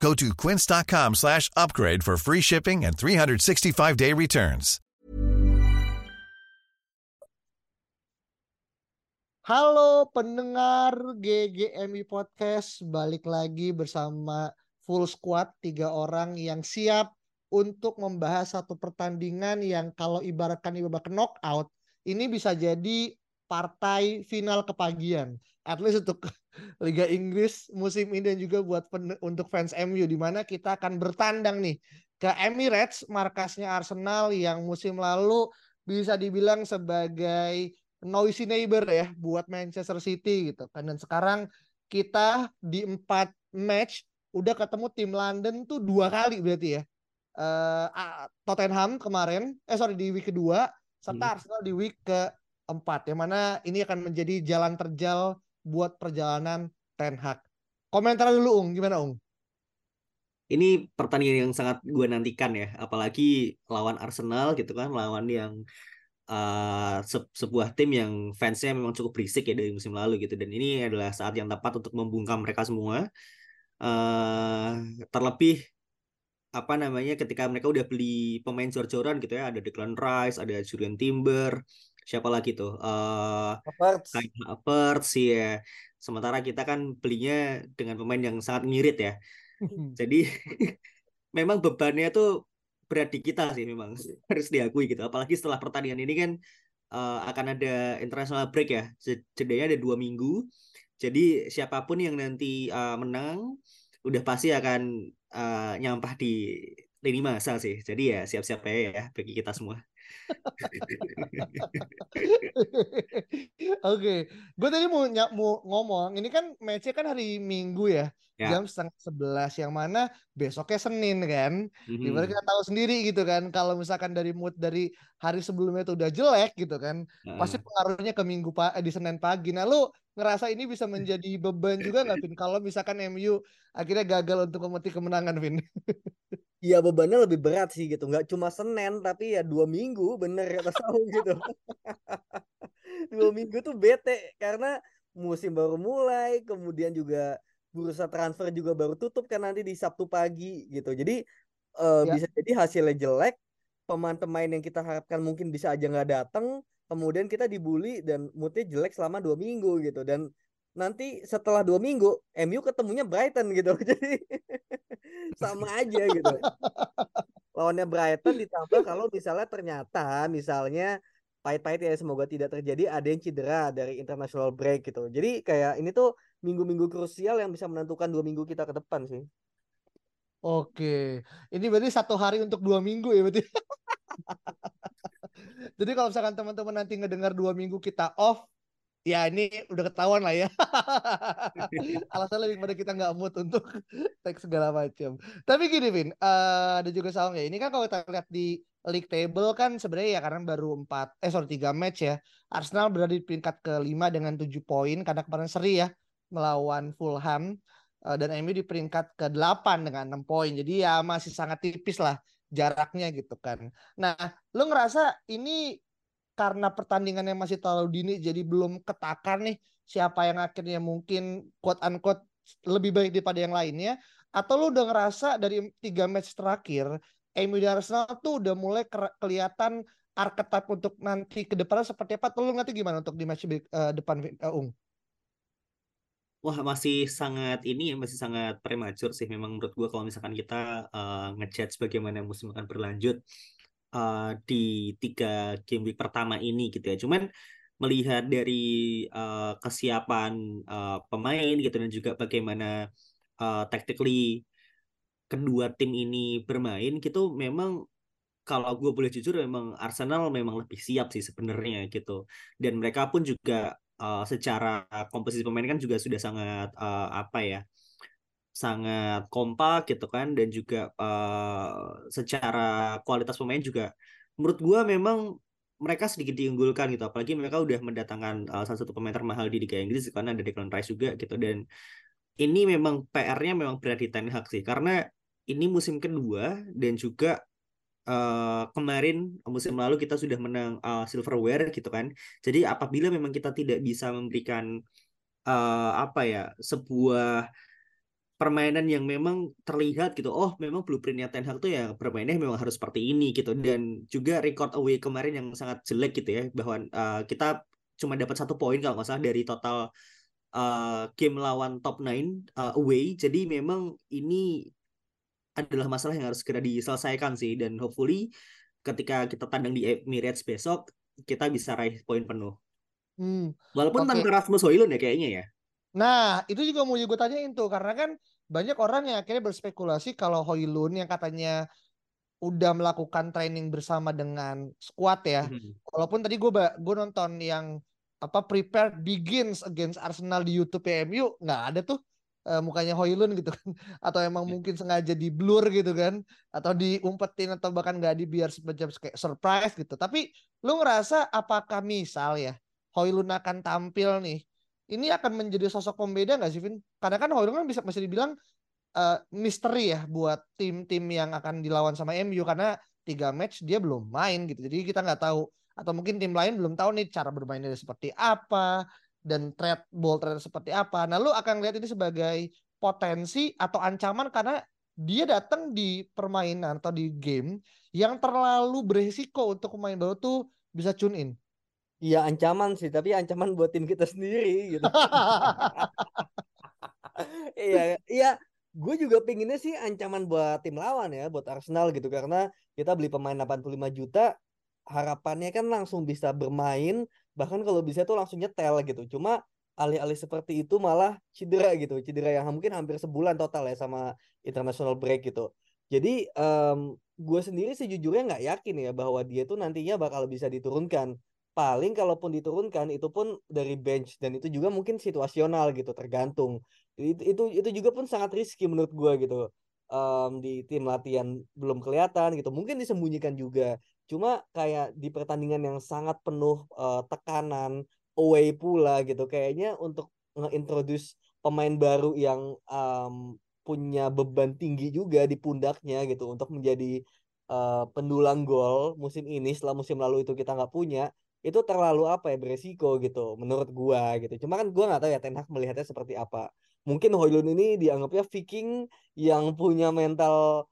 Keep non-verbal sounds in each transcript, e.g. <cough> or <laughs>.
Go to quince.com slash upgrade for free shipping and 365-day returns. Halo pendengar GGMI Podcast, balik lagi bersama full squad tiga orang yang siap untuk membahas satu pertandingan yang kalau ibaratkan ibarat knockout ini bisa jadi partai final kepagian. At least untuk Liga Inggris musim ini dan juga buat pen- untuk fans MU di mana kita akan bertandang nih ke Emirates markasnya Arsenal yang musim lalu bisa dibilang sebagai noisy neighbor ya buat Manchester City gitu kan dan sekarang kita di empat match udah ketemu tim London tuh dua kali berarti ya uh, Tottenham kemarin eh sorry di week kedua serta Hmm. Arsenal di week keempat yang mana ini akan menjadi jalan terjal buat perjalanan Ten Hag. Komentar dulu Ung. Gimana Ung? Ini pertandingan yang sangat gue nantikan ya, apalagi lawan Arsenal gitu kan, lawan yang uh, se- sebuah tim yang fansnya memang cukup berisik ya dari musim lalu gitu. Dan ini adalah saat yang tepat untuk membungkam mereka semua. Uh, terlebih apa namanya ketika mereka udah beli pemain jor-joran gitu ya, ada Declan Rice, ada Julian Timber, siapa lagi tuh? Uh, Havertz. Havertz ya. Sementara kita kan belinya dengan pemain yang sangat ngirit ya. Jadi <laughs> memang bebannya tuh berat di kita sih memang <laughs> harus diakui gitu. Apalagi setelah pertandingan ini kan uh, akan ada international break ya. Jed- Jedanya ada dua minggu. Jadi siapa pun yang nanti uh, menang udah pasti akan uh, nyampah di lini masa sih. Jadi ya siap-siap aja ya bagi kita semua. Oke, gue tadi mau ny- mau ngomong, ini kan matchnya kan hari Minggu ya, Ya. jam setengah sebelas, yang mana besoknya Senin kan. Di mana Mhm. kita tahu sendiri gitu kan, kalau misalkan dari mood dari hari sebelumnya itu udah jelek gitu kan, pasti Heeh. pengaruhnya ke Minggu pa eh, di Senin pagi. Nah, lu ngerasa ini bisa menjadi beban juga nggak, Vin? Kalau misalkan MU akhirnya gagal untuk memetik kemenangan, Vin? <laughs> Iya bebannya lebih berat sih gitu. Nggak cuma Senin tapi ya dua minggu bener kata Saung <laughs> gitu. <laughs> Dua minggu tuh bete karena musim baru mulai kemudian juga bursa transfer juga baru tutup kan nanti di Sabtu pagi gitu. Jadi eh, Ya. bisa jadi hasilnya jelek pemain-pemain yang kita harapkan mungkin bisa aja nggak datang kemudian kita dibully dan moodnya jelek selama dua minggu gitu. Dan nanti setelah dua minggu MU ketemunya Brighton gitu. <laughs> Jadi sama aja gitu. Lawannya Brighton ditambah kalau misalnya ternyata misalnya pahit-pahit ya semoga tidak terjadi ada yang cedera dari international break gitu. Jadi kayak ini tuh minggu-minggu krusial yang bisa menentukan dua minggu kita ke depan sih. Oke, ini berarti satu hari untuk dua minggu ya berarti. <laughs> Jadi kalau misalkan teman-teman nanti ngedengar dua minggu kita off, ya ini udah ketahuan lah ya. <laughs> Alasan lebih pada kita nggak mood untuk <laughs> tag segala macam. Tapi gini, Vin, eh, ada juga Saung ya. Ini kan kalau kita lihat di league table kan sebenarnya ya karena baru empat, eh sorry tiga match ya. Arsenal berada di peringkat kelima dengan tujuh poin karena kemarin seri ya melawan Fulham. Eh, dan MU di peringkat ke-8 dengan 6 poin. Jadi ya masih sangat tipis lah jaraknya gitu kan. Nah, lu ngerasa ini karena pertandingannya masih terlalu dini jadi belum ketakar nih siapa yang akhirnya mungkin quote unquote lebih baik daripada yang lainnya atau lu udah ngerasa dari tiga match terakhir MU dan Arsenal tuh udah mulai ke- kelihatan archetype untuk nanti ke depannya seperti apa? Lu nanti gimana untuk di match eh, depan eh, Ung? Wah, masih sangat ini ya, masih sangat prematur sih memang menurut gua kalau misalkan kita uh, ngejudge bagaimana musim akan berlanjut uh, di tiga game week pertama ini gitu ya. Cuman melihat dari uh, kesiapan uh, pemain gitu dan juga bagaimana uh, tactically kedua tim ini bermain gitu memang kalau gue boleh jujur memang Arsenal memang lebih siap sih sebenarnya gitu dan mereka pun juga uh, secara komposisi pemain kan juga sudah sangat uh, apa ya sangat kompak gitu kan dan juga uh, secara kualitas pemain juga menurut gua memang mereka sedikit diunggulkan gitu. Apalagi mereka udah mendatangkan uh, salah satu pemain termahal di Liga Inggris karena ada Declan Rice juga gitu. Dan ini memang PR-nya memang berat di Ten Hag sih. Karena ini musim kedua dan juga uh, kemarin musim lalu kita sudah menang uh, silverware gitu kan. Jadi apabila memang kita tidak bisa memberikan uh, apa ya sebuah permainan yang memang terlihat gitu oh memang blueprintnya Ten Hag tuh ya permainannya memang harus seperti ini gitu dan juga record away kemarin yang sangat jelek gitu ya bahwa uh, kita cuma dapat satu poin kalau nggak salah dari total uh, game lawan top 9 uh, away jadi memang ini adalah masalah yang harus segera diselesaikan sih dan hopefully ketika kita tandang di Emirates besok kita bisa raih poin penuh. Hmm, Walaupun okay. tanpa Rasmus Højlund ya kayaknya ya. Nah, itu juga mau gue tanyain tuh karena kan banyak orang yang akhirnya berspekulasi kalau Hoylun yang katanya udah melakukan training bersama dengan squad ya. Hmm. Walaupun tadi gue gue nonton yang apa prepare begins against Arsenal di YouTube PMU nggak ada tuh uh, mukanya Hoylun gitu kan <laughs> atau emang yeah. mungkin sengaja di blur gitu kan atau diumpetin atau bahkan nggak di biar semacam kayak surprise gitu. Tapi lu ngerasa apakah misal ya Hoylun akan tampil nih ini akan menjadi sosok pembeda nggak sih Vin? Karena kan Hoylund kan bisa masih dibilang uh, misteri ya buat tim-tim yang akan dilawan sama MU karena tiga match dia belum main gitu. Jadi kita nggak tahu atau mungkin tim lain belum tahu nih cara bermainnya seperti apa dan trade ball trade seperti apa. Nah, lu akan lihat ini sebagai potensi atau ancaman karena dia datang di permainan atau di game yang terlalu beresiko untuk pemain baru tuh bisa tune in. Iya ancaman sih, tapi ancaman buat tim kita sendiri gitu. <laughs> Iya, iya. Gue juga pinginnya sih ancaman buat tim lawan ya, buat Arsenal gitu karena kita beli pemain 85 juta, harapannya kan langsung bisa bermain, bahkan kalau bisa tuh langsung nyetel gitu. Cuma alih-alih seperti itu malah cedera gitu, cedera yang mungkin hampir sebulan total ya sama international break gitu. Jadi um, gue sendiri sejujurnya nggak yakin ya bahwa dia tuh nantinya bakal bisa diturunkan paling kalaupun diturunkan itu pun dari bench dan itu juga mungkin situasional gitu tergantung. Itu itu, itu juga pun sangat risky menurut gue gitu um, di tim latihan belum kelihatan gitu. Mungkin disembunyikan juga. Cuma kayak di pertandingan yang sangat penuh uh, tekanan away pula gitu kayaknya untuk nge-introduce pemain baru yang um, punya beban tinggi juga di pundaknya gitu untuk menjadi uh, pendulang gol musim ini setelah musim lalu itu kita nggak punya itu terlalu apa ya beresiko gitu menurut gua gitu cuma kan gua nggak tahu ya Ten Hag melihatnya seperti apa mungkin Hoylund ini dianggapnya Viking yang punya mental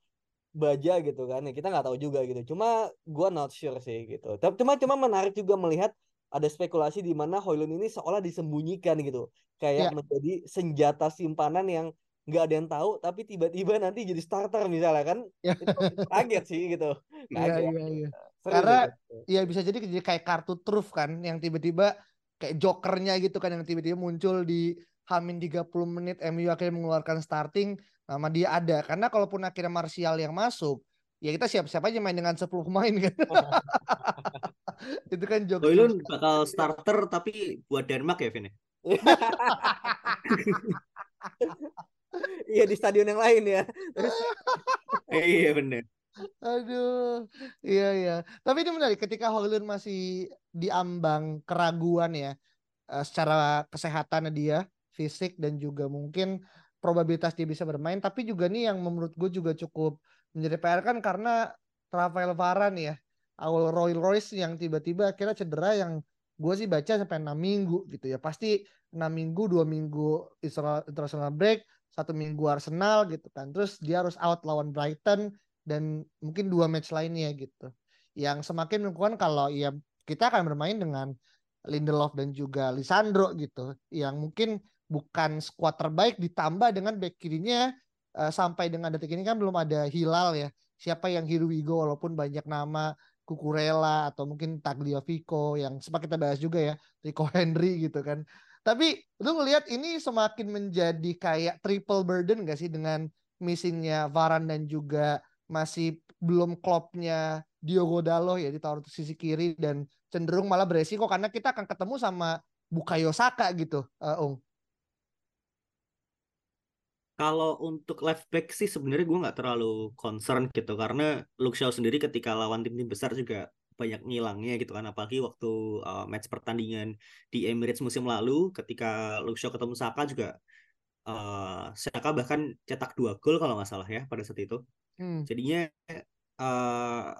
baja gitu kan ya kita nggak tahu juga gitu cuma gua not sure sih gitu tapi cuma cuma menarik juga melihat ada spekulasi di mana Hoylund ini seolah disembunyikan gitu kayak ya. menjadi senjata simpanan yang nggak ada yang tahu tapi tiba-tiba nanti jadi starter misalnya kan ya. itu kaget sih gitu iya, kaget. Iya, iya, iya. Karena ya bisa jadi kayak kartu truth kan yang tiba-tiba kayak jokernya gitu kan yang tiba-tiba muncul di Hamin 30 menit MU akhirnya mengeluarkan starting nama dia ada. Karena kalaupun akhirnya Martial yang masuk ya kita siap-siap aja main dengan 10 pemain kan. <laughs> Itu kan joker Hoylund bakal <laughs> starter tapi buat Denmark ya Vin ya? <laughs> iya di stadion yang lain ya. Iya bener Aduh, iya iya. Tapi ini menarik ketika Holland masih diambang keraguan ya uh, secara kesehatan dia, fisik dan juga mungkin probabilitas dia bisa bermain. Tapi juga nih yang menurut gue juga cukup menjadi PR kan karena Rafael Varane ya, awal Royal Royce yang tiba-tiba akhirnya cedera yang gue sih baca sampai enam minggu gitu ya. Pasti enam minggu, dua minggu international break, satu minggu Arsenal gitu kan. Terus dia harus out lawan Brighton dan mungkin dua match lainnya gitu. Yang semakin menunjukkan kalau ya kita akan bermain dengan Lindelof dan juga Lisandro gitu, yang mungkin bukan skuad terbaik ditambah dengan back kirinya uh, sampai dengan detik ini kan belum ada Hilal ya. Siapa yang here we go walaupun banyak nama Kukurela atau mungkin Tagliafico yang sempat kita bahas juga ya, Rico <laughs> Henry gitu kan. Tapi lu ngelihat ini semakin menjadi kayak triple burden gak sih dengan missingnya Varan dan juga masih belum klopnya Diogo Dalo ya di taruh sisi kiri dan cenderung malah beresiko karena kita akan ketemu sama Bukayo Saka gitu, uh, Ung. Kalau untuk left back sih sebenarnya gue nggak terlalu concern gitu karena Luke sendiri ketika lawan tim-tim besar juga banyak ngilangnya gitu kan apalagi waktu uh, match pertandingan di Emirates musim lalu ketika Luke ketemu Saka juga uh, Saka bahkan cetak dua gol kalau nggak salah ya pada saat itu. Hmm. jadinya uh,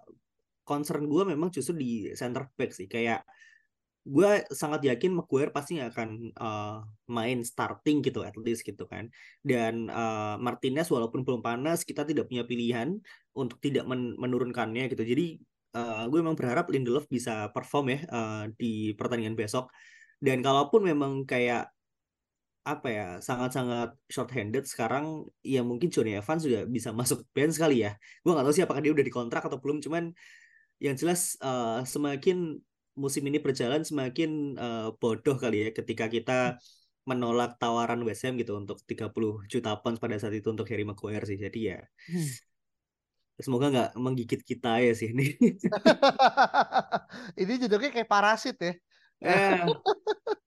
concern gue memang justru di center back sih. Kayak gue sangat yakin Maguire pasti nggak akan uh, main starting gitu at least gitu kan. Dan uh, Martinez walaupun belum panas kita tidak punya pilihan untuk tidak men menurunkannya gitu. Jadi uh, gue memang berharap Lindelof bisa perform ya uh, di pertandingan besok. Dan kalaupun memang kayak apa ya sangat-sangat short handed sekarang ya mungkin Johnny Evans juga bisa <laughs> masuk bench kali ya gue nggak tahu sih apakah dia udah dikontrak atau belum cuman yang jelas uh, semakin musim ini berjalan semakin uh, bodoh kali ya ketika kita menolak tawaran West Ham gitu untuk 30 juta pounds pada saat itu untuk Harry Maguire sih. Jadi ya hmm. semoga nggak menggigit kita ya sih ini. <laughs> ini judulnya kayak parasit ya. <laughs>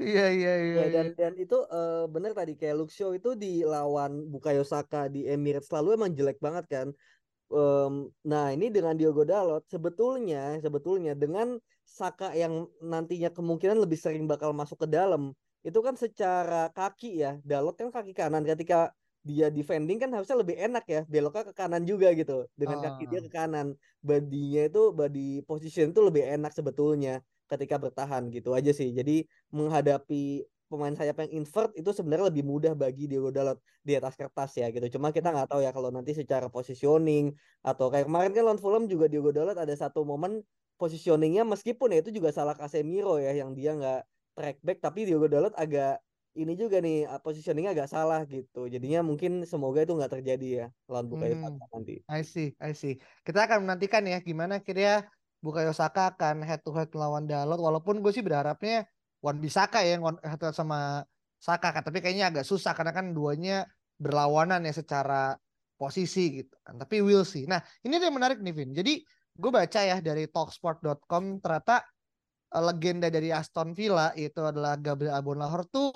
Iya iya iya. Ya, dan iya. dan itu uh, benar tadi kayak Luxio itu di lawan Bukayo Saka di Emirates lalu emang jelek banget kan. Um, nah ini dengan Diogo Dalot sebetulnya sebetulnya dengan Saka yang nantinya kemungkinan lebih sering bakal masuk ke dalam itu kan secara kaki ya Dalot kan kaki kanan ketika dia defending kan harusnya lebih enak ya beloknya ke kanan juga gitu dengan oh. kaki dia ke kanan badinya itu body position itu lebih enak sebetulnya ketika bertahan gitu aja sih jadi menghadapi pemain sayap yang invert itu sebenarnya lebih mudah bagi Diogo Dalot di atas kertas ya gitu. Cuma kita nggak tahu ya kalau nanti secara positioning atau kayak kemarin kan lawan Fulham juga Diogo Dalot ada satu momen positioningnya meskipun ya itu juga salah Casemiro ya yang dia nggak track back tapi Diogo Dalot agak ini juga nih positioningnya agak salah gitu. Jadinya mungkin semoga itu nggak terjadi ya lawan Bukayo hmm. Nanti. I see, I see. Kita akan menantikan ya gimana kira Bukayo Saka akan head to head melawan Dalot walaupun gue sih berharapnya Wan Bisaka ya yang sama Saka kan tapi kayaknya agak susah karena kan duanya berlawanan ya secara posisi gitu kan tapi will see. Nah ini yang menarik nih Vin. Jadi gue baca ya dari talksport.com ternyata eh, legenda dari Aston Villa itu adalah Gabriel Agbonlahor tuh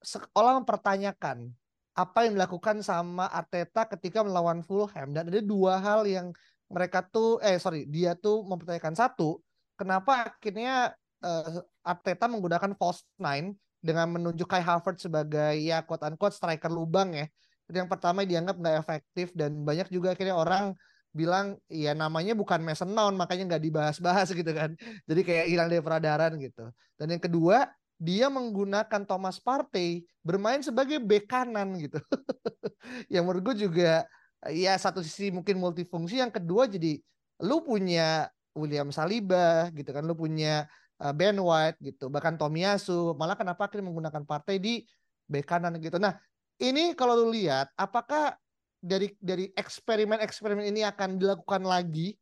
seolah mempertanyakan apa yang dilakukan sama Arteta ketika melawan Fulham. Dan ada dua hal yang mereka tuh eh sorry dia tuh mempertanyakan satu kenapa akhirnya uh, Arteta menggunakan false nine dengan menunjuk Kai Havertz sebagai ya quote unquote striker lubang ya. Yang pertama dianggap nggak efektif dan banyak juga akhirnya orang bilang ya namanya bukan Mason Mount makanya nggak dibahas-bahas <laughs> gitu kan. Jadi kayak hilang dari peredaran gitu. Dan yang kedua dia menggunakan Thomas Partey bermain sebagai bek kanan gitu. <laughs> yang menurut gue juga ya satu sisi mungkin multifungsi yang kedua jadi lu punya William Saliba gitu kan lu punya uh, Ben White gitu, bahkan Tomiyasu, malah kenapa akhirnya menggunakan partai di bek kanan gitu. Nah, ini kalau lu lihat apakah dari dari eksperimen-eksperimen ini akan dilakukan lagi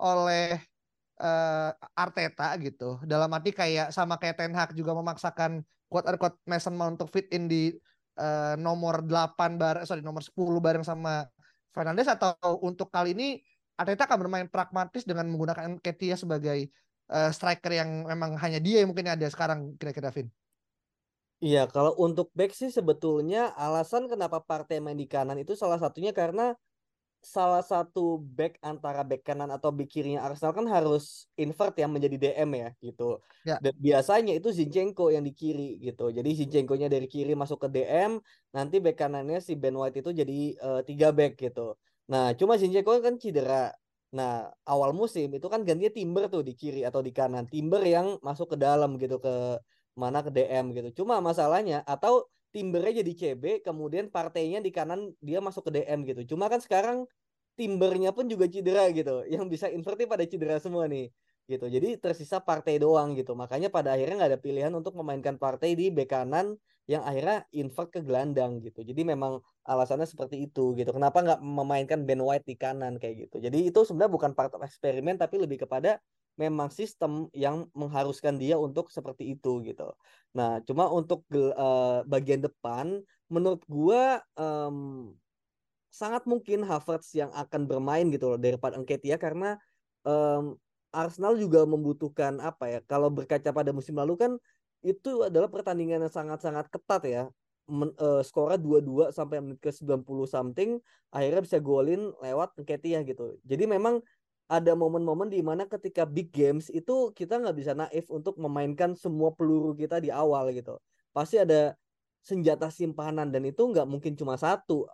oleh uh, Arteta gitu. Dalam arti kayak sama kayak Ten Hag juga memaksakan unquote Mason Mount untuk fit in di uh, nomor 8 bar sorry nomor 10 bareng sama Fernandes atau untuk kali ini Arteta akan bermain pragmatis dengan menggunakan Ketia sebagai uh, striker yang memang hanya dia yang mungkin ada sekarang kira-kira Vin? Iya, kalau untuk back sih sebetulnya alasan kenapa partai main di kanan itu salah satunya karena salah satu back antara back kanan atau back kirinya Arsenal kan harus invert yang menjadi DM ya gitu. Ya. Dan biasanya itu Zinchenko yang di kiri gitu. Jadi Zinchenko-nya dari kiri masuk ke DM, nanti back kanannya si Ben White itu jadi uh, tiga back gitu. Nah, cuma Zinchenko kan cedera. Nah, awal musim itu kan gantinya Timber tuh di kiri atau di kanan. Timber yang masuk ke dalam gitu ke mana ke DM gitu. Cuma masalahnya atau Timbernya jadi CB, kemudian partainya di kanan dia masuk ke DM gitu. Cuma kan sekarang Timbernya pun juga cedera gitu. Yang bisa inverti pada cedera semua nih gitu. Jadi tersisa partai doang gitu. Makanya pada akhirnya nggak ada pilihan untuk memainkan partai di bek kanan yang akhirnya invert ke gelandang gitu. Jadi memang alasannya seperti itu gitu. Kenapa nggak memainkan Ben White di kanan kayak gitu. Jadi itu sebenarnya bukan part of eksperimen tapi lebih kepada memang sistem yang mengharuskan dia untuk seperti itu gitu. Nah, cuma untuk uh, bagian depan menurut gua um, sangat mungkin Havertz yang akan bermain gitu loh daripada Enketia karena um, Arsenal juga membutuhkan apa ya? Kalau berkaca pada musim lalu kan itu adalah pertandingan yang sangat-sangat ketat ya. men, uh, skornya 2-2 sampai menit ke 90 something akhirnya bisa golin lewat Nketiah gitu. Jadi memang ada momen-momen di mana ketika big games itu kita nggak bisa naif untuk memainkan semua peluru kita di awal gitu. Pasti ada senjata simpanan dan itu nggak mungkin cuma satu.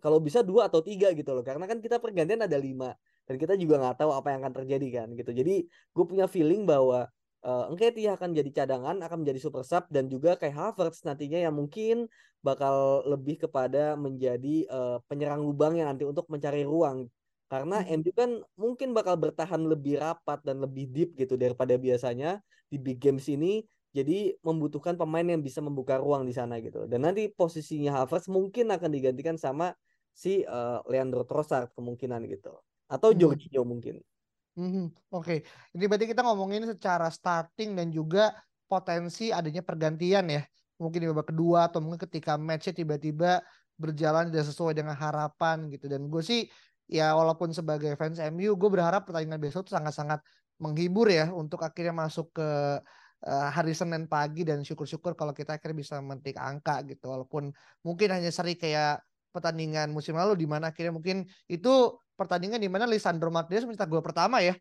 Kalau bisa dua atau tiga gitu loh. Karena kan kita pergantian ada lima dan kita juga nggak tahu apa yang akan terjadi kan gitu. Jadi gue punya feeling bahwa uh, Nketiah akan jadi cadangan, akan menjadi super sub dan juga kayak Havertz nantinya yang mungkin bakal lebih kepada menjadi uh, penyerang lubang yang nanti untuk mencari ruang. Karena hmm. MU kan mungkin bakal bertahan lebih rapat dan lebih deep gitu daripada biasanya di big games ini. Jadi membutuhkan pemain yang bisa membuka ruang di sana gitu. Dan nanti posisinya Havertz mungkin akan digantikan sama si uh, Leandro Trossard kemungkinan gitu. Atau hmm. Jorginho mungkin. Hmm, Oke, okay. ini berarti kita ngomongin secara starting dan juga potensi adanya pergantian ya. Mungkin di babak kedua atau mungkin ketika matchnya tiba-tiba berjalan tidak sesuai dengan harapan gitu. Dan gue sih ya walaupun sebagai fans MU, gue berharap pertandingan besok itu sangat-sangat menghibur ya untuk akhirnya masuk ke uh, hari Senin pagi dan syukur-syukur kalau kita akhirnya bisa memetik angka gitu. Walaupun mungkin hanya seri kayak pertandingan musim lalu di mana akhirnya mungkin itu pertandingan di mana Lisandro Martinez mencetak gol pertama ya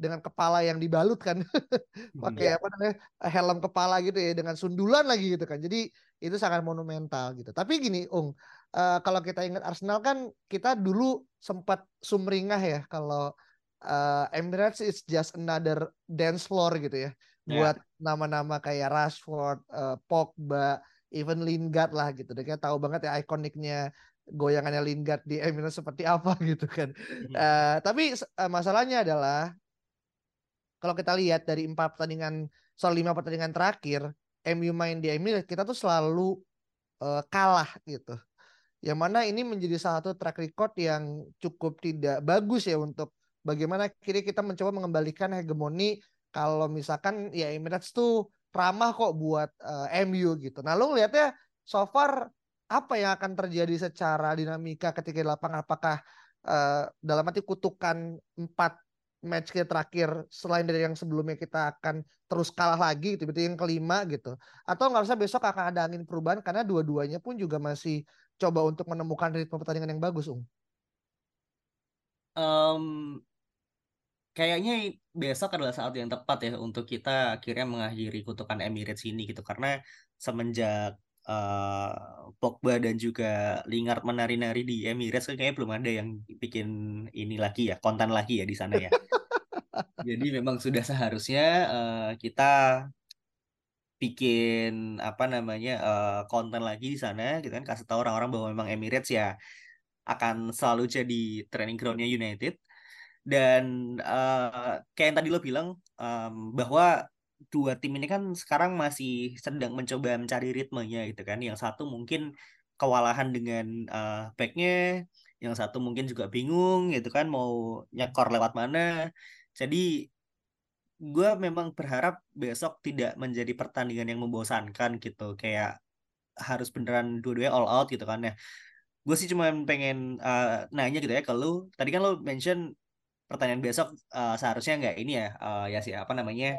dengan kepala yang dibalut kan <laughs> pakai yeah. apa namanya helm kepala gitu ya dengan sundulan lagi gitu kan jadi itu sangat monumental gitu tapi gini Ung uh, kalau kita ingat Arsenal kan kita dulu sempat sumringah ya kalau uh, Emirates is just another dance floor gitu ya yeah. buat nama-nama kayak Rashford, uh, Pogba, even Lingard lah gitu. Dia tahu banget ya ikoniknya goyangannya Lingard di Emirates seperti apa <laughs> gitu kan. Hmm. Uh, tapi uh, masalahnya adalah kalau kita lihat dari empat pertandingan soal lima pertandingan terakhir MU main di Emirates kita tuh selalu uh, kalah gitu. Yang mana ini menjadi salah satu track record yang cukup tidak bagus ya untuk bagaimana kiri kita mencoba mengembalikan hegemoni kalau misalkan ya Emirates tuh ramah kok buat uh, MU gitu. Nah, lo ngeliatnya so far apa yang akan terjadi secara dinamika ketika di lapangan apakah uh, dalam arti kutukan empat match kita terakhir selain dari yang sebelumnya kita akan terus kalah lagi gitu berarti yang kelima gitu atau nggak usah besok akan ada angin perubahan karena dua-duanya pun juga masih coba untuk menemukan ritme pertandingan yang bagus ung um, kayaknya besok adalah saat yang tepat ya untuk kita akhirnya mengakhiri kutukan Emirates ini gitu karena semenjak uh, Pogba dan juga Lingard menari-nari di Emirates kan kayaknya belum ada yang bikin ini lagi ya konten lagi ya di sana ya. <laughs> Jadi memang sudah seharusnya uh, kita bikin apa namanya uh, konten lagi di sana gitu kan kasih tahu orang-orang bahwa memang Emirates ya akan selalu jadi training groundnya United dan uh, kayak yang tadi lo bilang um, bahwa dua tim ini kan sekarang masih sedang mencoba mencari ritmenya gitu kan. Yang satu mungkin kewalahan dengan uh, backnya, yang satu mungkin juga bingung gitu kan mau nyekor lewat mana. Jadi gue memang berharap besok tidak menjadi pertandingan yang membosankan gitu. Kayak harus beneran dua-duanya all out gitu kan ya. Gue sih cuma pengen uh, nanya gitu ya ke lu. Tadi kan lo mention pertanyaan besok uh, seharusnya nggak ini ya uh, ya sih apa namanya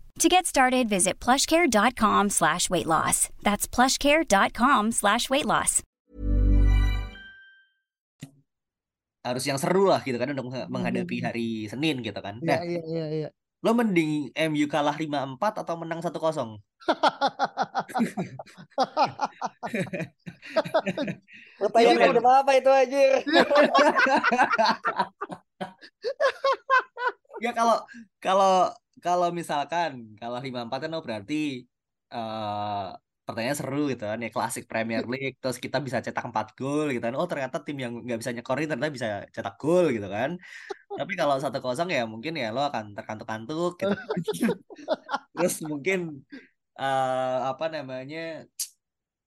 To get started, visit plushcare.com slash weight loss. That's plushcare.com slash weight loss. Harus yang seru lah gitu kan untuk menghadapi hmm. hari Senin gitu kan. Iya, nah, iya, iya, iya. Lo mending MU kalah 5-4 atau menang 1-0? Pertanyaannya Ini- udah apa itu anjir? <laughs> Ya kalau kalau kalau misalkan kalau 54 kan oh berarti eh pertanyaan seru gitu kan ya klasik Premier <laughs> League terus kita bisa cetak 4 gol gitu kan. Oh ternyata tim yang nggak bisa nyekorin ternyata bisa cetak gol gitu kan. Tapi kalau satu kosong ya mungkin ya lo akan terkantuk-kantuk gitu. <laughs> Terus mungkin eh apa namanya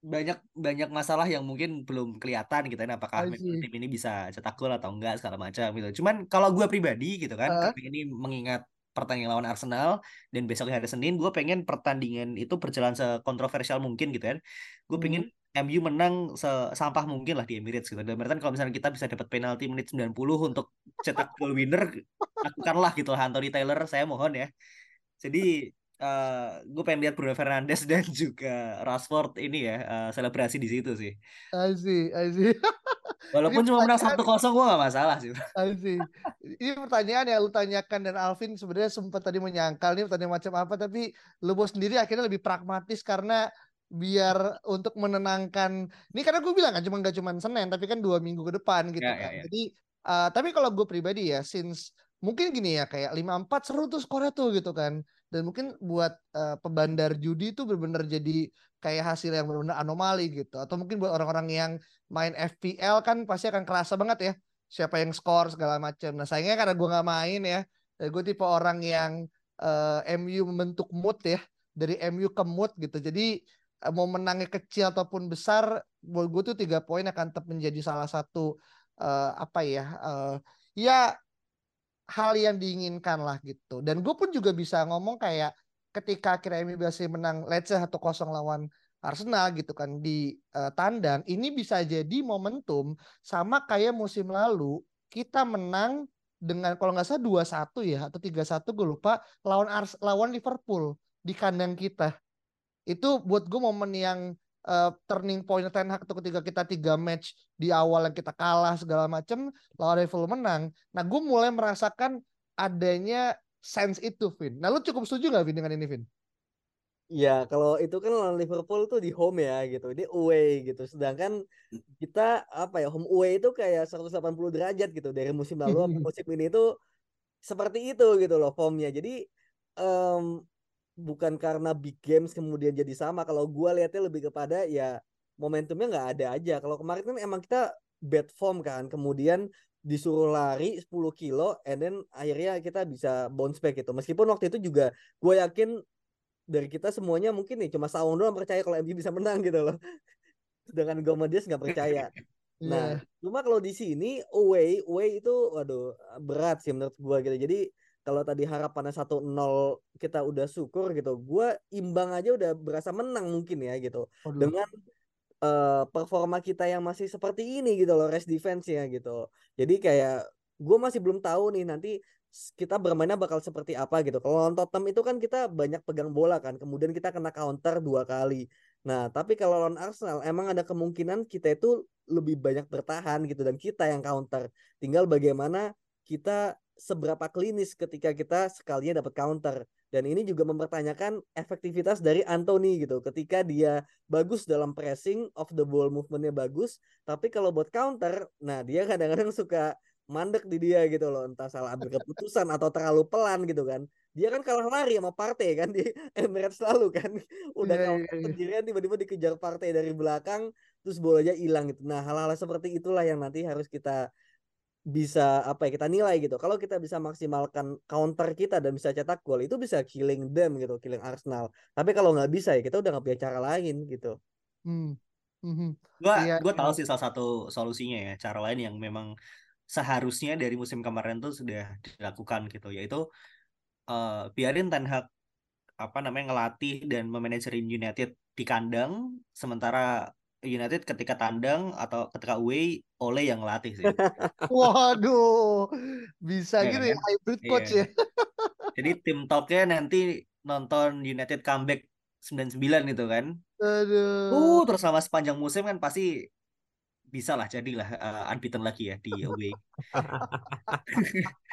banyak banyak masalah yang mungkin belum kelihatan gitu kan apakah tim ini bisa cetak gol atau enggak segala macam gitu. Cuman kalau gue pribadi gitu kan karena ini mengingat pertandingan lawan Arsenal dan besok hari Senin gue pengen pertandingan itu berjalan sekontroversial mungkin gitu kan. Gue Hmm. pengen MU menang sesampah mungkin lah di Emirates gitu. Dan berarti kalau misalnya kita bisa dapat penalti menit 90 untuk cetak gol winner lakukanlah gitu lah Anthony Taylor saya mohon ya. Jadi eh gue pengen lihat Bruno Fernandes <laughs> dan juga Rashford ini ya eh, selebrasi di situ sih. I see, I see. <laughs> Walaupun cuma menang satu kosong gue gak masalah sih. <laughs> I see. Ini pertanyaan yang lu tanyakan dan Alvin sebenarnya sempat tadi menyangkal nih pertanyaan macam apa tapi lu bos sendiri akhirnya lebih pragmatis karena biar untuk menenangkan ini karena gue bilang kan cuma nggak cuma Senin tapi kan dua minggu ke depan gitu Ya, ya, kan. ya. Jadi uh, tapi kalau gue pribadi ya since mungkin gini ya kayak 54 seru tuh skornya tuh gitu kan. Dan mungkin buat uh, pebandar judi itu benar-benar jadi kayak hasil yang benar-benar anomali gitu. Atau mungkin buat orang-orang yang main FPL kan pasti akan kerasa banget ya siapa yang skor segala macam. Nah sayangnya karena gue nggak main ya, gue tipe orang yang eh, MU membentuk mood ya dari MU ke mood gitu. Jadi eh, mau menangnya kecil ataupun besar, buat gue tuh tiga poin akan tetap menjadi salah satu eh, apa ya, eh, ya hal yang diinginkan lah gitu. Dan gue pun juga bisa ngomong kayak ketika akhirnya MU berhasil menang, let's say 1-0 lawan Arsenal gitu kan di eh, tandang, ini bisa jadi momentum sama kayak musim lalu kita menang dengan kalau nggak salah 2-1 ya atau 3-1 gue lupa lawan Ars lawan Liverpool di kandang kita. Itu buat gue momen yang eh, turning point Ten Hag tuh ketika kita tiga match di awal yang kita kalah segala macam lawan Liverpool menang. Nah gue mulai merasakan adanya sense itu Vin. Nah lu cukup setuju nggak Vin dengan ini Vin? Ya, kalau itu kan lawan Liverpool tuh di home ya gitu. Ini away gitu. Sedangkan kita apa ya, home away itu kayak 180 derajat gitu dari musim lalu sampai <laughs> musim ini tuh seperti itu gitu loh formnya. Jadi em, bukan karena big games kemudian jadi sama. Kalau gua lihatnya lebih kepada ya momentumnya nggak ada aja. Kalau kemarin kan emang kita bad form kan. Kemudian disuruh lari 10 kilo and then akhirnya kita bisa bounce back gitu. Meskipun waktu itu juga gue yakin dari kita semuanya mungkin nih cuma Saung doang percaya kalau MU bisa menang gitu loh. <laughs> Sedangkan Gomez nggak percaya. <laughs> Nah, Iya. cuma kalau di sini away, away itu waduh berat sih menurut gua gitu. Jadi kalau tadi harapannya 1-0 kita udah syukur gitu. Gua imbang aja udah berasa menang mungkin ya gitu. Waduh. Dengan eh, performa kita yang masih seperti ini gitu loh, rest defense ya gitu. Jadi kayak gua masih belum tahu nih nanti kita bermainnya bakal seperti apa gitu. Kalau lawan Tottenham itu kan kita banyak pegang bola kan, kemudian kita kena counter dua kali. Nah, tapi kalau lawan Arsenal emang ada kemungkinan kita itu lebih banyak bertahan gitu dan kita yang counter. Tinggal bagaimana kita seberapa klinis ketika kita sekalinya dapat counter. Dan ini juga mempertanyakan efektivitas dari Anthony gitu. Ketika dia bagus dalam pressing, off the ball movementnya bagus, tapi kalau buat counter, nah dia kadang-kadang suka mandek di dia gitu loh, entah salah ambil keputusan atau terlalu pelan gitu kan. Dia kan kalah lari sama Partey kan di <laughs> Emirates lalu kan. Udah iya, iya. sendirian tiba-tiba dikejar Partey dari belakang terus bolanya hilang gitu. Nah, hal-hal seperti itulah yang nanti harus kita bisa apa ya kita nilai gitu. Kalau kita bisa maksimalkan counter kita dan bisa cetak gol itu bisa killing them gitu, killing Arsenal. Tapi kalau nggak bisa ya kita udah nggak punya cara lain gitu. Hmm. Mhm. Gua Iya, gua iya. tahu sih salah satu solusinya ya, cara lain yang memang seharusnya dari musim kemarin tuh sudah dilakukan gitu, yaitu eh, biarin Ten Hag apa namanya ngelatih dan memanajering United di kandang, sementara United ketika tandang atau ketika away Ole yang ngelatih sih. <laughs> Waduh, bisa Iya gitu ya kan? hybrid coach Iya. ya. Jadi tim topnya nanti nonton United comeback 99 gitu kan. Aduh. Uh, terus selama sepanjang musim kan pasti bisa lah jadilah eh, unbeaten lagi ya di away. <laughs>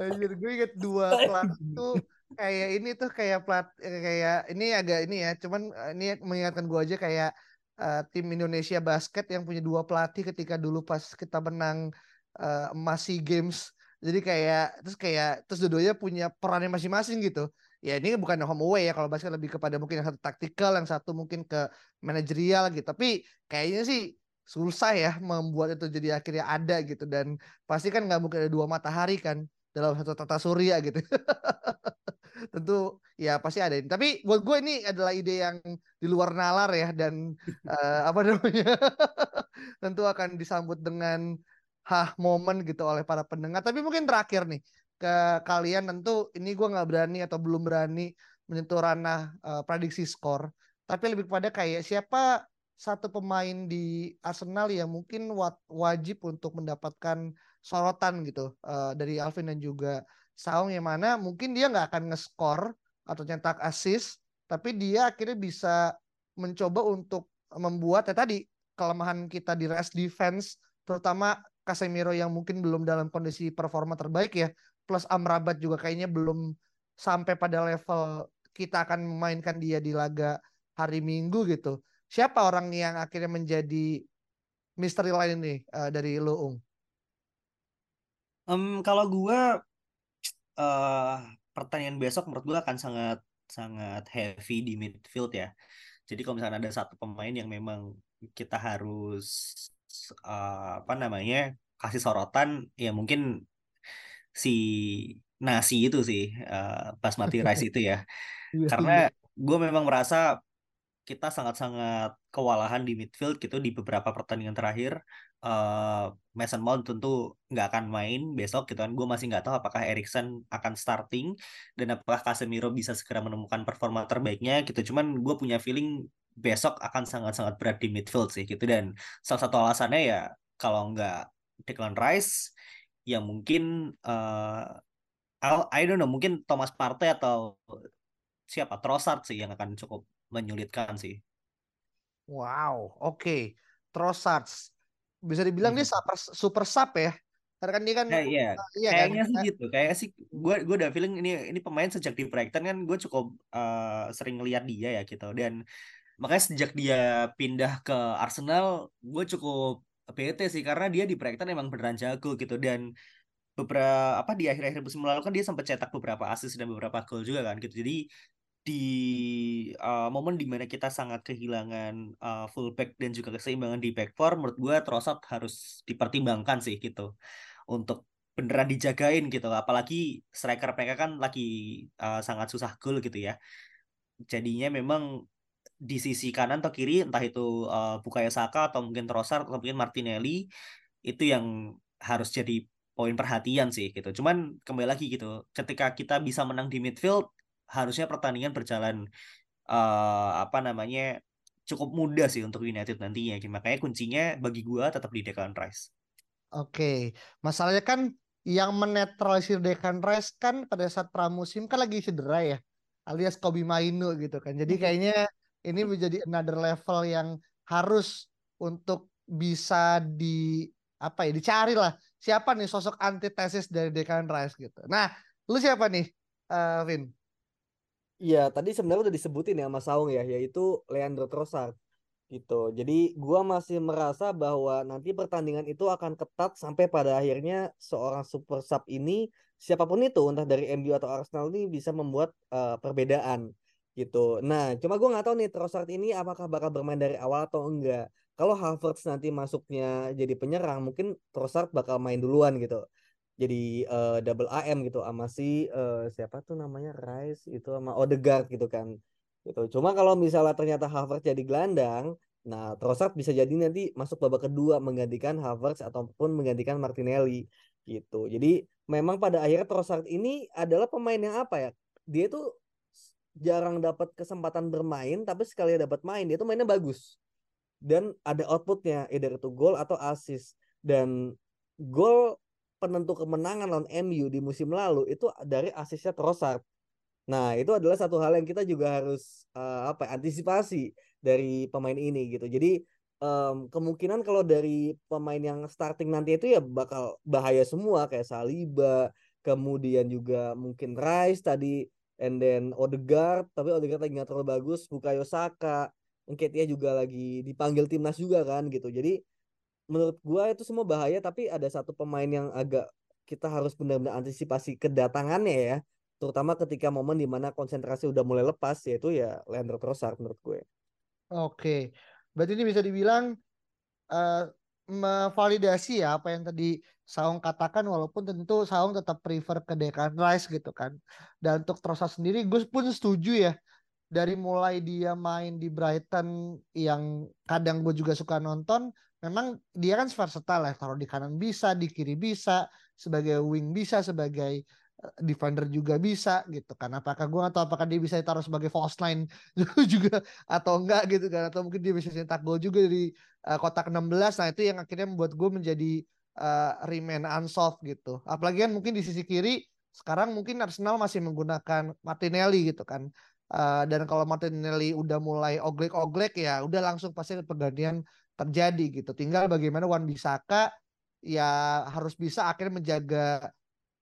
Anjir, gue inget dua <laughs> kelas itu kayak ini tuh kayak plat kayak ini agak ini ya, cuman eh, ini mengingatkan gue aja kayak uh, tim Indonesia basket yang punya dua pelatih ketika dulu pas kita menang uh, emas Games. Jadi kayak terus kayak terus dua-duanya punya perannya masing-masing gitu. Ya ini bukan home away ya kalau basket lebih kepada mungkin yang satu taktikal, yang satu mungkin ke manajerial gitu. Tapi kayaknya sih susah ya membuat itu jadi akhirnya ada gitu dan pasti kan nggak mungkin ada dua matahari kan dalam satu tata surya gitu. <laughs> tentu ya pasti ada ini. Tapi buat gue ini adalah ide yang di luar nalar ya dan uh, <laughs> apa namanya <laughs> tentu akan disambut dengan hah momen gitu oleh para pendengar. Tapi mungkin terakhir nih ke kalian tentu ini gue nggak berani atau belum berani menyentuh ranah uh, prediksi skor. Tapi lebih kepada kayak siapa satu pemain di Arsenal yang mungkin wajib untuk mendapatkan sorotan gitu uh, dari Alvin dan juga Saung yang mana mungkin dia nggak akan nge-score atau nyetak assist, tapi dia akhirnya bisa mencoba untuk membuat ya tadi kelemahan kita di rest defense, terutama Casemiro yang mungkin belum dalam kondisi performa terbaik ya, plus Amrabat juga kayaknya belum sampai pada level kita akan memainkan dia di laga hari Minggu gitu. Siapa orang yang akhirnya menjadi misteri lain nih uh, dari Luung? Um, kalau gue uh, pertandingan besok menurut gue akan sangat sangat heavy di midfield ya. Jadi kalau misalnya ada satu pemain yang memang kita harus uh, apa namanya kasih sorotan, ya mungkin si nasi itu sih uh, basmati rice itu ya. <laughs> Iya, Karena gue memang merasa kita sangat-sangat kewalahan di midfield gitu di beberapa pertandingan terakhir. Uh, Mason Mount tentu nggak akan main besok gitu kan. Gue masih nggak tahu apakah Erikson akan starting dan apakah Casemiro bisa segera menemukan performa terbaiknya gitu. Cuman gue punya feeling besok akan sangat-sangat berat di midfield sih gitu dan salah satu alasannya ya kalau nggak Declan Rice yang mungkin uh, I don't know mungkin Thomas Partey atau siapa Trossard sih yang akan cukup menyulitkan sih. Wow, oke. Okay. Trossard bisa dibilang hmm. dia super, super sub ya. Karena kan dia kan nah, iya. Uh, iya kayaknya kan? sih gitu. Kayak sih gue gue udah feeling ini ini pemain sejak di Brighton kan gue cukup uh, sering lihat dia ya gitu dan makanya sejak dia pindah ke Arsenal gue cukup bete sih karena dia di Brighton emang beneran jago gitu dan beberapa apa di akhir-akhir musim lalu kan dia sempat cetak beberapa assist dan beberapa gol juga kan gitu jadi di uh, momen di mana kita sangat kehilangan uh, fullback dan juga keseimbangan di back four, menurut gue Trossard harus dipertimbangkan sih gitu. Untuk beneran dijagain gitu. Apalagi striker mereka kan lagi uh, sangat susah gol gitu ya. Jadinya memang di sisi kanan atau kiri entah itu uh, Bukayo Saka atau mungkin Trossard atau mungkin Martinelli itu yang harus jadi poin perhatian sih gitu. Cuman kembali lagi gitu. Ketika kita bisa menang di midfield harusnya pertandingan berjalan uh, apa namanya cukup mudah sih untuk United nantinya. Makanya kuncinya bagi gua tetap di Declan Rice. Oke, masalahnya kan yang menetralisir Declan Rice kan pada saat pramusim kan lagi cedera ya, alias Kobe Mainu gitu kan. Jadi kayaknya ini menjadi another level yang harus untuk bisa di apa ya dicari lah siapa nih sosok antitesis dari Declan Rice gitu. Nah, lu siapa nih, uh, Vin? Iya, tadi sebenarnya udah disebutin ya Mas Saung ya, yaitu Leandro Trossard gitu. Jadi gua masih merasa bahwa nanti pertandingan itu akan ketat sampai pada akhirnya seorang super sub ini siapa pun itu entah dari MU atau Arsenal ini bisa membuat uh, perbedaan gitu. Nah, cuma gua nggak tahu nih Trossard ini apakah bakal bermain dari awal atau enggak. Kalau Havertz nanti masuknya jadi penyerang, mungkin Trossard bakal main duluan gitu jadi uh, double AM gitu sama si uh, siapa tuh namanya Rice itu sama Odegaard gitu kan gitu. Cuma kalau misalnya ternyata Havertz jadi gelandang nah Trossard bisa jadi nanti masuk babak kedua menggantikan Havertz ataupun menggantikan Martinelli gitu. Jadi memang pada akhirnya Trossard ini adalah pemain yang apa ya dia tuh jarang dapat kesempatan bermain tapi sekali dapat main dia tuh mainnya bagus. Dan ada outputnya either itu gol atau assist. Dan gol penentu kemenangan lawan MU di musim lalu itu dari asisnya Trossard. Nah, itu adalah satu hal yang kita juga harus uh, apa antisipasi dari pemain ini gitu. Jadi um, kemungkinan kalau dari pemain yang starting nanti itu ya bakal bahaya semua kayak Saliba, kemudian juga mungkin Rice tadi and then Odegaard, tapi Odegaard lagi nggak terlalu bagus, Bukayo Saka Nketiah juga lagi dipanggil timnas juga kan gitu. Jadi menurut gua itu semua bahaya tapi ada satu pemain yang agak kita harus benar-benar antisipasi kedatangannya ya. Terutama ketika momen di mana konsentrasi udah mulai lepas yaitu ya Leandro Trossard menurut gue. Oke, berarti ini bisa dibilang uh, memvalidasi ya apa yang tadi Saung katakan walaupun tentu Saung tetap prefer ke Declan Rice gitu kan. Dan untuk Trossard sendiri gue pun setuju ya dari mulai dia main di Brighton yang kadang gue juga suka nonton memang dia kan versatile ya. Taruh di kanan bisa di kiri bisa sebagai wing bisa sebagai eh, defender juga bisa gitu kan. Apakah gue atau apakah dia bisa ditaruh sebagai false line <laughs> juga atau enggak gitu kan. Atau mungkin dia bisa cetak gol juga di uh, kotak 16 nah itu yang akhirnya membuat gue menjadi uh, remain unsolved gitu. Apalagi kan mungkin di sisi kiri sekarang mungkin Arsenal masih menggunakan Martinelli gitu kan Uh, dan kalau Martinelli udah mulai oglek-oglek ya udah langsung pasti pergantian terjadi gitu. Tinggal bagaimana Wan Bisaka ya harus bisa akhirnya menjaga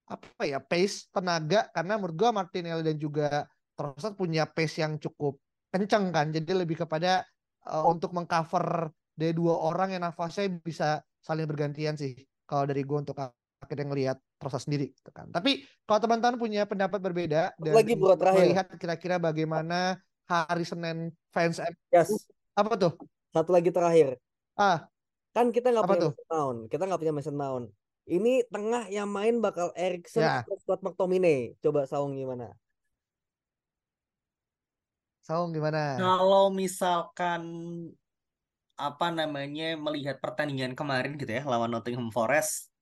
apa ya pace tenaga karena menurut gua Martinelli dan juga Trossard punya pace yang cukup kencang kan. Jadi lebih kepada uh, untuk mengcover dari dua orang yang nafasnya bisa saling bergantian sih. Kalau dari gua untuk akhirnya ngelihat proses sendiri gitu kan. Tapi kalau teman-teman punya pendapat berbeda dan lagi terakhir. melihat kira-kira bagaimana hari Senin fans yes. apa tuh? Satu lagi terakhir. Ah. Kan kita nggak punya tuh? Mason Mount. Kita nggak punya Mason Mount. Ini tengah yang main bakal Erikson ya. Scott McTominay. Coba Saung gimana? Saung gimana? Kalau misalkan apa namanya melihat pertandingan kemarin gitu ya lawan Nottingham Forest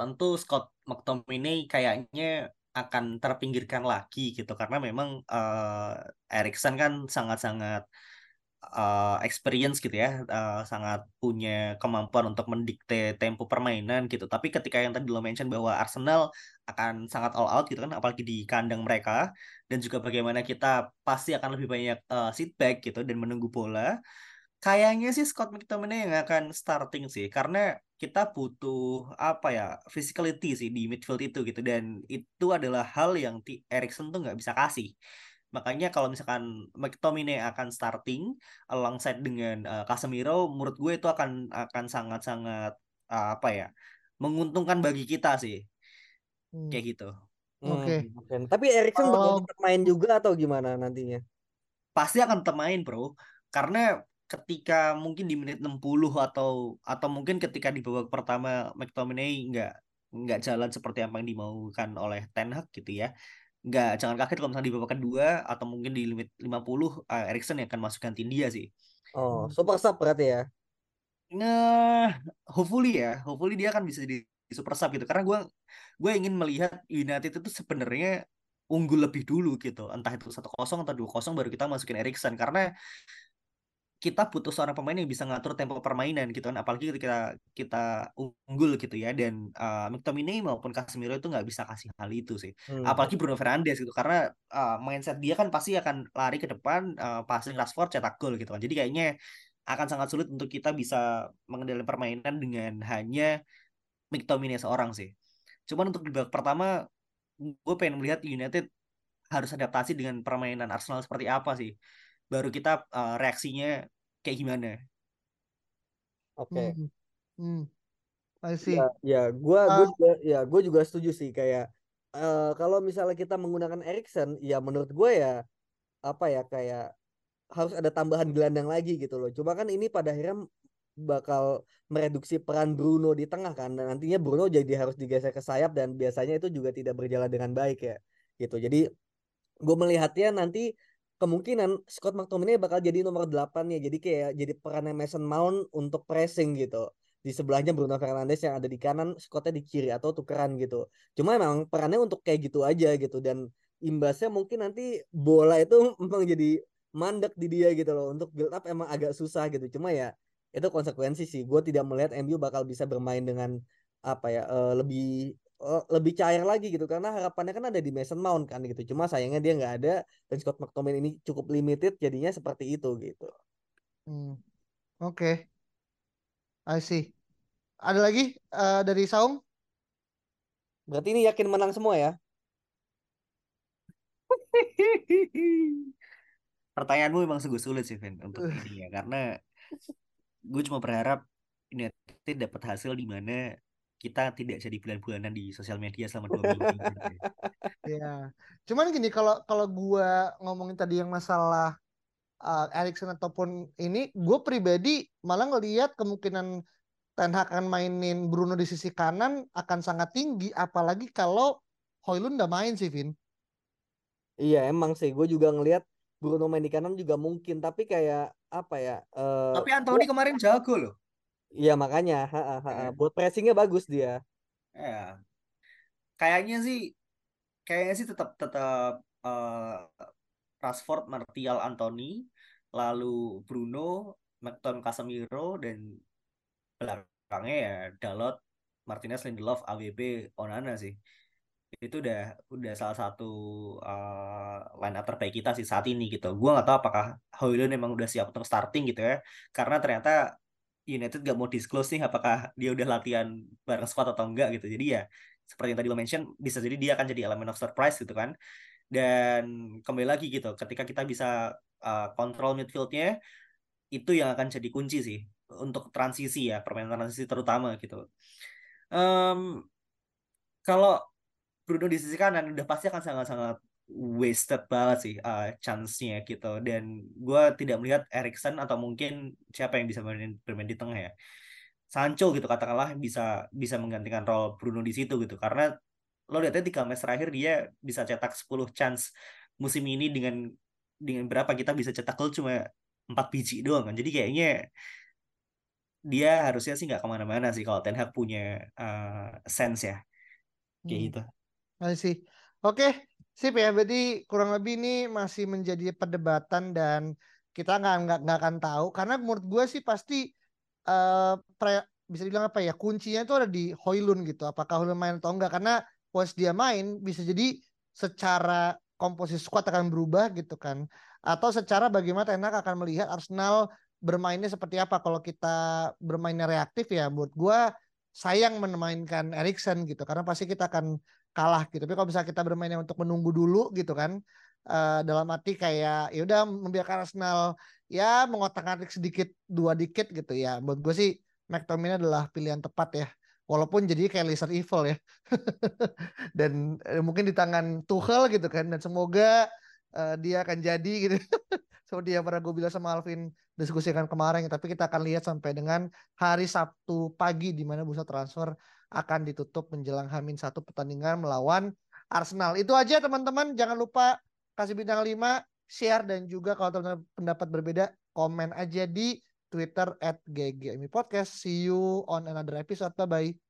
tentu Scott McTominay kayaknya akan terpinggirkan lagi gitu. Karena memang uh, Erikson kan sangat-sangat uh, experience gitu ya. Uh, sangat punya kemampuan untuk mendikte tempo permainan gitu. Tapi ketika yang tadi lo mention bahwa Arsenal akan sangat all out gitu kan apalagi di kandang mereka dan juga bagaimana kita pasti akan lebih banyak uh, sit back gitu dan menunggu bola kayaknya sih Scott McTominay yang akan starting sih karena kita butuh apa ya physicality sih di midfield itu gitu dan itu adalah hal yang Erikson tuh nggak bisa kasih makanya kalau misalkan McTominay akan starting alongside dengan uh, Casemiro menurut gue itu akan akan sangat-sangat uh, apa ya menguntungkan bagi kita sih hmm. kayak gitu oke okay. hmm. tapi Erikson oh. bakal tetap main juga atau gimana nantinya pasti akan tetap main bro karena ketika mungkin di menit 60 atau atau mungkin ketika di babak pertama McTominay nggak nggak jalan seperti apa yang dimaukan oleh Ten Hag gitu ya. Nggak jangan kaget kalau misalnya di babak kedua atau mungkin di limit 50 uh, Erikson yang akan masuk gantiin dia sih. Oh, super sub berarti ya. Nah, hopefully ya, hopefully dia akan bisa di super sub gitu karena gue gue ingin melihat United itu sebenarnya unggul lebih dulu gitu entah itu satu kosong atau dua kosong baru kita masukin Erikson karena kita butuh seorang pemain yang bisa ngatur tempo permainan gitu kan. Apalagi ketika kita unggul gitu ya. Dan uh, McTominay maupun Casemiro itu nggak bisa kasih hal itu sih. Hmm. apalagi Bruno Fernandes gitu. Karena uh, mindset dia kan pasti akan lari ke depan uh, passing Rashford cetak gol gitu kan. Jadi kayaknya akan sangat sulit untuk kita bisa mengendalikan permainan dengan hanya McTominay seorang sih. Cuman untuk di babak pertama gue pengen melihat United harus adaptasi dengan permainan Arsenal seperti apa sih baru kita uh, reaksinya kayak gimana. Oke. Okay. Hmm. Hmm. I see. Ya, ya gua uh, gua juga ya gua juga setuju sih kayak uh, kalau misalnya kita menggunakan Erikson ya menurut gue ya apa ya kayak harus ada tambahan gelandang lagi gitu loh. Cuma kan ini pada akhirnya bakal mereduksi peran Bruno di tengah kan dan nantinya Bruno jadi harus digeser ke sayap dan biasanya itu juga tidak berjalan dengan baik ya gitu. Jadi gue melihatnya nanti kemungkinan Scott McTominay bakal jadi nomor 8 ya. Jadi kayak jadi perannya Mason Mount untuk pressing gitu. Di sebelahnya Bruno Fernandes yang ada di kanan, Scottnya di kiri atau tukeran gitu. Cuma emang perannya untuk kayak gitu aja gitu dan imbasnya mungkin nanti bola itu <laughs> memang jadi mandek di dia gitu loh. Untuk build up emang agak susah gitu. Cuma ya itu konsekuensi sih. Gue tidak melihat MU bakal bisa bermain dengan apa ya uh, lebih Eh, lebih cair lagi gitu. Karena harapannya kan ada di Mason Mount kan gitu. Cuma sayangnya dia nggak ada dan Scott McTominay ini cukup limited jadinya seperti itu gitu. Hmm. oke. Okay. I see. Ada lagi uh, dari Saung? Berarti ini yakin menang semua ya? <laughs> Pertanyaanmu memang sungguh sulit sih Vin untuk ini ya. Karena gue cuma berharap United dapat hasil di mana kita tidak jadi bulan-bulanan di sosial media selama dua minggu. <laughs> ya. Cuman gini kalau kalau gua ngomongin tadi yang masalah uh, Erikson ataupun ini, gue pribadi malah ngelihat kemungkinan Ten Hag akan mainin Bruno di sisi kanan akan sangat tinggi, apalagi kalau Hoylund udah main sih, Vin. Iya emang sih, gue juga ngelihat Bruno main di kanan juga mungkin, tapi kayak apa ya? eh, Tapi Anthony kemarin jago loh. Iya makanya, ha, ha, ha. Eh. buat pressingnya bagus dia. Ya. Kayaknya sih kayaknya sih tetap tetap eh, Rashford, Martial, Anthony, lalu Bruno, McTominay, Casemiro dan belakangnya ya Dalot, Martinez, Lindelof, AWB, Onana sih. Itu udah udah salah satu eh, line up terbaik kita sih saat ini gitu. Gua nggak tahu apakah Højlund emang udah siap untuk starting gitu ya. Karena ternyata United gak mau disclose nih apakah dia udah latihan bareng squad atau enggak gitu. Jadi ya seperti yang tadi lo mention bisa jadi dia akan jadi elemen of surprise gitu kan. Dan kembali lagi gitu, ketika kita bisa uh, kontrol midfieldnya itu yang akan jadi kunci sih untuk transisi ya permainan transisi terutama gitu. Em, kalau Bruno di sisi kanan udah pasti akan sangat-sangat wasted banget sih uh, chance-nya gitu. Dan gue tidak melihat Erikson atau mungkin siapa yang bisa bermain, bermain di tengah ya. Sancho gitu katakanlah bisa bisa menggantikan role Bruno di situ gitu. Karena lo lihatnya tiga match terakhir dia bisa cetak 10 chance musim ini dengan dengan berapa kita bisa cetak gol cuma empat biji doang kan. Jadi kayaknya dia harusnya sih nggak ke mana-mana sih kalau Ten Hag punya uh, sense ya. Kayak Hmm. gitu. I see. Oke, sip ya. Berarti kurang lebih ini masih menjadi perdebatan dan kita nggak nggak nggak akan tahu karena menurut gue sih pasti pre- bisa dibilang apa ya kuncinya itu ada di Hoylund gitu. Apakah Hoylund main atau enggak? Karena once dia main bisa jadi secara komposisi squad akan berubah gitu kan. Atau secara bagaimana Ten Hag akan melihat Arsenal bermainnya seperti apa. Kalau kita bermainnya reaktif ya, buat gue sayang memainkan Erikson gitu karena pasti kita akan kalah gitu. Tapi kalau misalnya kita bermainnya untuk menunggu dulu gitu kan, eh, dalam arti kayak ya udah membiarkan Arsenal ya mengotak-atik sedikit dua dikit gitu ya. Buat gue sih McTominay adalah pilihan tepat ya. Walaupun jadi kayak Lizard Evil ya. <laughs> dan eh, mungkin di tangan Tuchel gitu kan. Dan semoga eh, dia akan jadi gitu. <laughs> Seperti yang pernah gue bilang sama Alvin diskusikan kemarin. Tapi kita akan lihat sampai dengan hari Sabtu pagi di mana bursa transfer akan ditutup menjelang Hamin satu pertandingan melawan Arsenal. Itu aja teman-teman. Jangan lupa kasih bintang 5, share dan juga kalau teman-teman pendapat berbeda komen aja di Twitter at Podcast. See you on another episode. Bye-bye.